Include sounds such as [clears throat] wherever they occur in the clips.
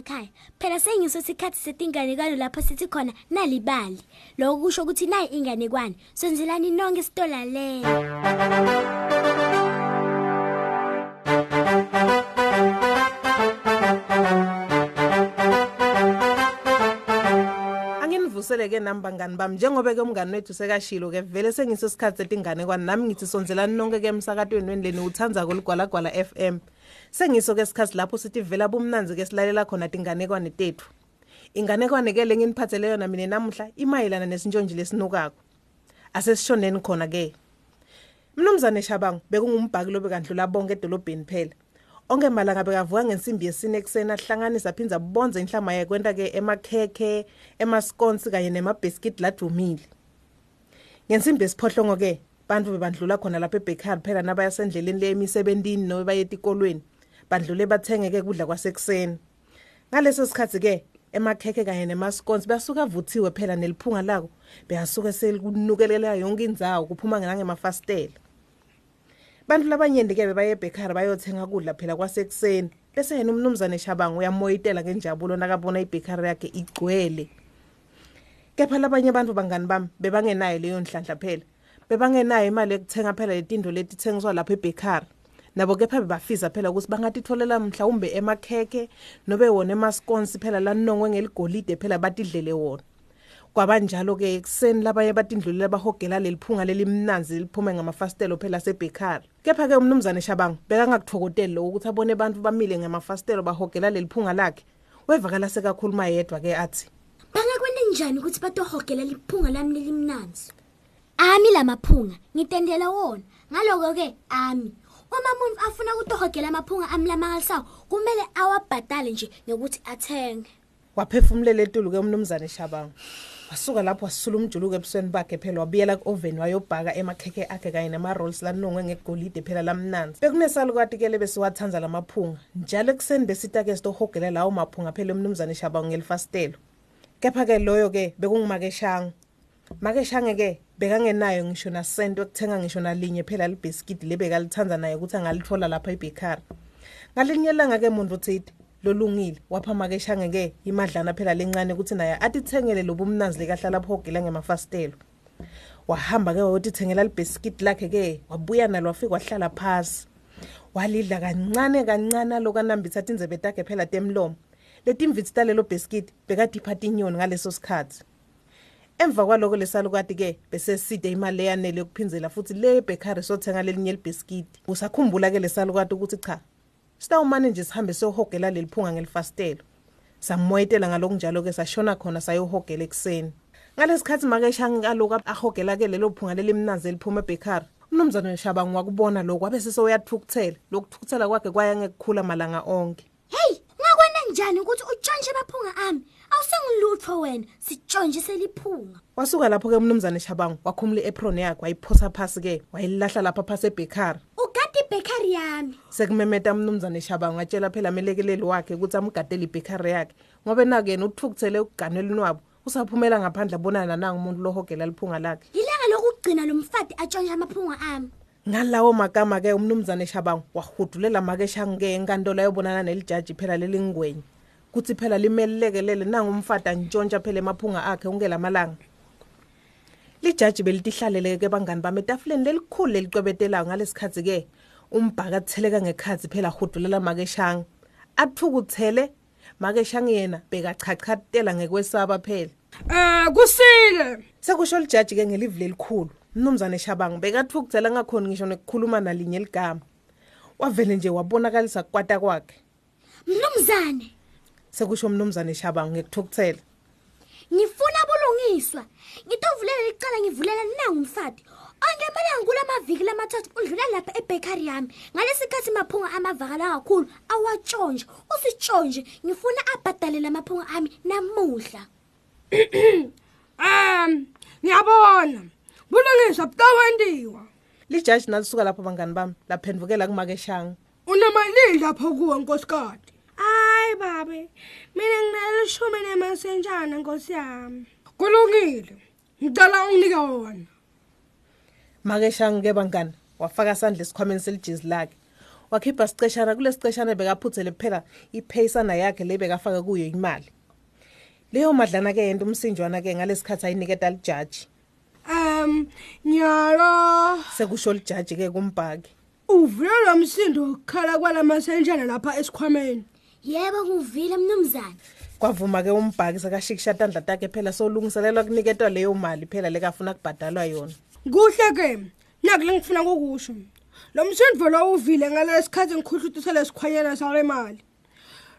emakhaya. Phela sengiso isikhathi setinganekwane lapho sithi khona nalibali. Lokho kusho ukuthi nayi inganekwane. Senzelani nonke isitola leyo Anginivuseleke nami bangani bami. Njengoba ke umngani wethu sekashilo ke vele sengisesikhathi setingane kwani nami ngithi sonzelani nonke ke emsakatweni wendleni uthanza koligwalagwala FM sengiso ke isikhathi lapho sithi vela bumnanzi ke silalela khona tinganekwane tethu. Inganekwane ke lenginiphathele yona mina namuhla imayelana nesintshonji lesinukako. Asesishoneni khona ke. Mnumzane Shabangu bekungumbhaki lobekandlula bonke edolobheni phela. Onke malanga bekavuka ngensimbi yesine ekuseni ahlanganisa aphinza bonze inhlama yakwenta ke emakhekhe emasconsi kanye nemabiscuit ladumile ngensimbi yesiphohlongo ke bantu bebandlula khona lapha ebakery phela nabayasendleleni le emisebentini noma bayeta ikolweni bandlule bathenge ke kudla kwasekuseni. Ngaleso sikhathi ke emakhekhe kanye nemasconsi basuka vuthiwe phela neliphunga lako beyasuka selikunukelela yonke indzawo kuphuma ngemafastela bantu labanyenti ke bebaye ebakery bayothenga kudla phela kwasekuseni bese yena umnumzane Shabangu uyamoyitela ngenjabulo nakabona ibakery yakhe igcwele. Kepha labanye abantu bangani bami bebangenayo leyo nhlanhla phela. Bebangenayo imali yokuthenga phela letindo letithengiswa lapha ebakery nabo kepha bebafisa phela ukuthi bangatitholela mhlawumbe emakhekhe nobe wona emasconsi phela lanongwe ngeligolide phela batidlele wona. Kwabanjalo ke ekseni labanye batindlulela bahogela leliphunga lelimnanzi liphume ngamafastelo phela sebakery kepha ke umnumzane Shabangu bekangakuthokozeli lo ukuthi abone abantu bamile ngamafastelo bahogela leliphunga lakhe. Wevakala sekakhuluma yedwa ke athi bangakwenda njani ukuthi batohogela liphunga lami lelimnanzi ami lamaphunga ngitendela wona. Ngaloko ke ami uma umuntu afuna ukutohogela amaphunga ami lamangalisayo kumele awabhadale nje ngokuthi athenge. Waphefumulela etulu ke umnumzane Shabangu wasuka lapho wasula umjuluko ebusweni bakhe phela wabuyela ku-oven wayobhaka emakhekhe akhe kanye nama-rolls lanongwe ngegolide phela lamnanzi bekunesalukati ke lebesiwathanza lamaphunga njalo ekuseni besita-ke sitohogela lawo maphunga phela umnumzane shabangu ngelifastelo. Kepha-ke loyo-ke bekungumakeshango makeshange-ke bekangenayo ngisho nasento yokuthenga ngisho nalinye phela libhiskidi lebekalithanza naye ukuthi angalithola lapha ebakery ngalinye langa-ke muntu uthide lolungile. Wapha makeshange ke imadlana phela lencane ukuthi naye atithengele lobumnanzi lekahlala phogela ngemafastelo. Wahamba ke wayotithengela libhiskit lakhe ke wabuya nalo wafika wahlala phasi. Walidla kancane kancane alokanambitha tinzebe takhe phela temlomo. Letimvitsi talelo bhiskit bekadipha tinyoni ngaleso sikhathi. Emva kwaloko lesalukati ke beseside imali eyanele yokuphinzela futhi le ebhekari sothenga lelinye libhiskidi. Usakhumbula ke lesalukati ukuthi cha sitawumane nje sihambe siyohogela leliphunga ngelifastelo. Samoyetela ngalokunjalo ke sashona khona sayohogela ekseni ngalesikhathi makeshangi kaloku ahogela ke lelo phunga lelimnanzi eliphuma ebakery umnumzane Shabangu wakubona lokho wabe sesewuyathukuthela lokuthukuthela kwakhe kwaya ngekukhula malanga onke. Hey ngakwenza njani ukuthi utshontshe baphunga ami? Awusengilutho wena sitshontshe seliphunga. Wasuka lapho ke umnumzane Shabangu wakhumula iapron yakhe wayiphosa phasi ke wayilahla lapha phasi ebakery ugadi ibhekari yami. Sekumemeta umnumzane Shabangu watshela phela amelekeleli wakhe ukuthi amgadele ibhekari yakhe. Ngoba nake yena uthukuthele ukuganelweni wabo usaphumela ngaphandle abonana nanga umuntu lohogela liphunga lakhe. Ilanga lokugcina lo mfati atshontshe amaphunga ami. Ngalawo magama ke umnumzane Shabangu wahudulela makeshangi ke enkantolo yobonana nelijaji phela lelingwenye. Kuthi phela limelekelele nanga umfata ntshontsha phela emaphunga akhe ungelamalanga lijaji belitihlalele ke bangani bami etafuleni lelikhulu lelicwebetelayo ngalesikhathi ke umbhaka theleka ngekhathi phela hudulela makeshangi athukuthele makeshangi yena bekachachatela ngekwesaba phela. Eh kusile. sekusho lijaji ke ngelivi lelikhulu. Mnumzane Shabangu bekathukuthela ngakhona ngisho nekukhuluma nalinye ligama wavele nje wabonakalisa kwata kwakhe. Mnumzane! Sekusho mnumzane Shabangu ngekuthukuthela ngifuna bulungiswa ngitovulela licala ngivulela nangu umfati. Angemelanga kula maviki lamathathu udlula lapha ebhekari yami. Ngalesikhathi maphunga amavakala kakhulu awatshontshe usitshontshe ngifuna abhadale lamaphunga ami namuhla. [clears throat] Um ngiyabona. Bulungiswa butawendiwa. lijaji nalisuka lapho bangani bami laphendukela kumakeshangi Unamalini lapho kuwe nkosikazi? Hayi babe. Mina nginelishumi nemasenjana nkosi yami. Kulungile. Ngicela unginike wona. makeshangi ke bangani wafaka isandla esikhwameni selijizi lakhe wakhipha siceshana kulesiceshana bekaphuthele kuphela iphayisana yakhe le bekafaka kuyo imali leyo madlana ke yento umsinjwana ke ngalesikhathi ayiniketa lijaji Um nyalo. Sekusho lijaji ke kumbhaki. Uvulela umsindo ukukhala kwalamasenjana lapha esikhwameni. Yebo nguvile mnumzane. Kwavuma ke umbhaki sekashikisha tandla takhe phela solungiselelwa kuniketwa leyo mali phela lekafuna kubhadalwa yona. Kuhle ke nakule ngifuna kukusho lo msindo lo uvile ngalesikhathi ngikhuhlutisela lesikhwanyana sale mali.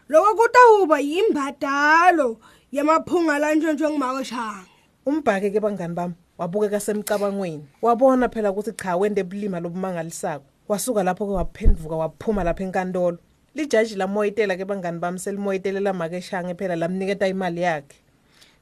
Lokho kutawuba yimbadalo yamaphunga lantshontsho ngumakeshanga umbhaki ke bangani bami wabukeka semcabangweni. Wabona phela ukuthi cha wende ebulima lobumangalisako wasuka lapho ke waphenduka waphuma lapha enkantolo. Lijaji lamoyitela ke bangani bami selimoyitelela makeshange phela lamniketa imali yakhe.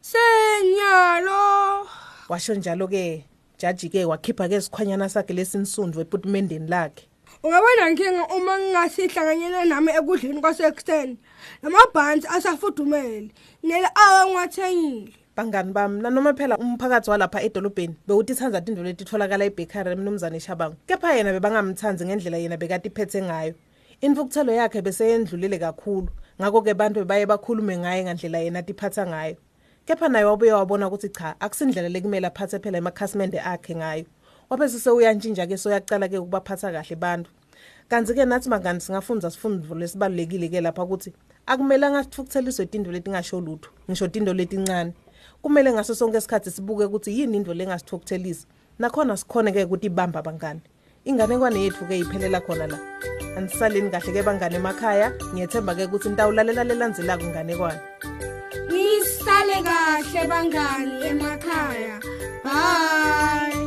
Senyalo! Washo njalo ke jaji ke wakhipha ke isikhwanyana sakhe lesinsundvu eputimendeni lakhe. Ungabona nkinga uma ngingasihlanganyela nami ekudleni kwasekuseni namabhansi asafudumele nele awe ngiwathengile bangani bami. Nanoma phela umphakathi walapha edolobheni bewuthi ithanza tinto letitholakala ebhekari emnumzane shabangu. Kepha yena bebangamthanzi ngendlela yena bekade iphethe ngayo. Imfukuthelo yakhe beseyendlulile kakhulu. Ngakho-ke bantu bebaye bakhulume ngaye ngandlela yena tiphatha ngayo. Kepha naye wabuye wabona ukuthi cha akusindlela lekumele aphathe phela emakhasimende akhe ngayo. Wabe sesewuyantshintsha-ke soyaqala-ke ukubaphatha kahle bantu. Kanti-ke nathi mangani singafunda sifundo lesibalulekile-ke lapha ukuthi akumelanga sithukutheliswe tinto letingasho lutho ngisho tinto letincane kumele ngaso sonke isikhathi sibuke ukuthi yini into lengasithukuthelisi nakhona sikhone-ke ukuthi ibamba bangani inganekwane yethu-ke iphelela khona la. Anisaleni kahle-ke bangane emakhaya. Ngiyethemba-ke ukuthi nitawulalela lelandzelako nganekwane nisale kahle bangani emakhaya. Bye.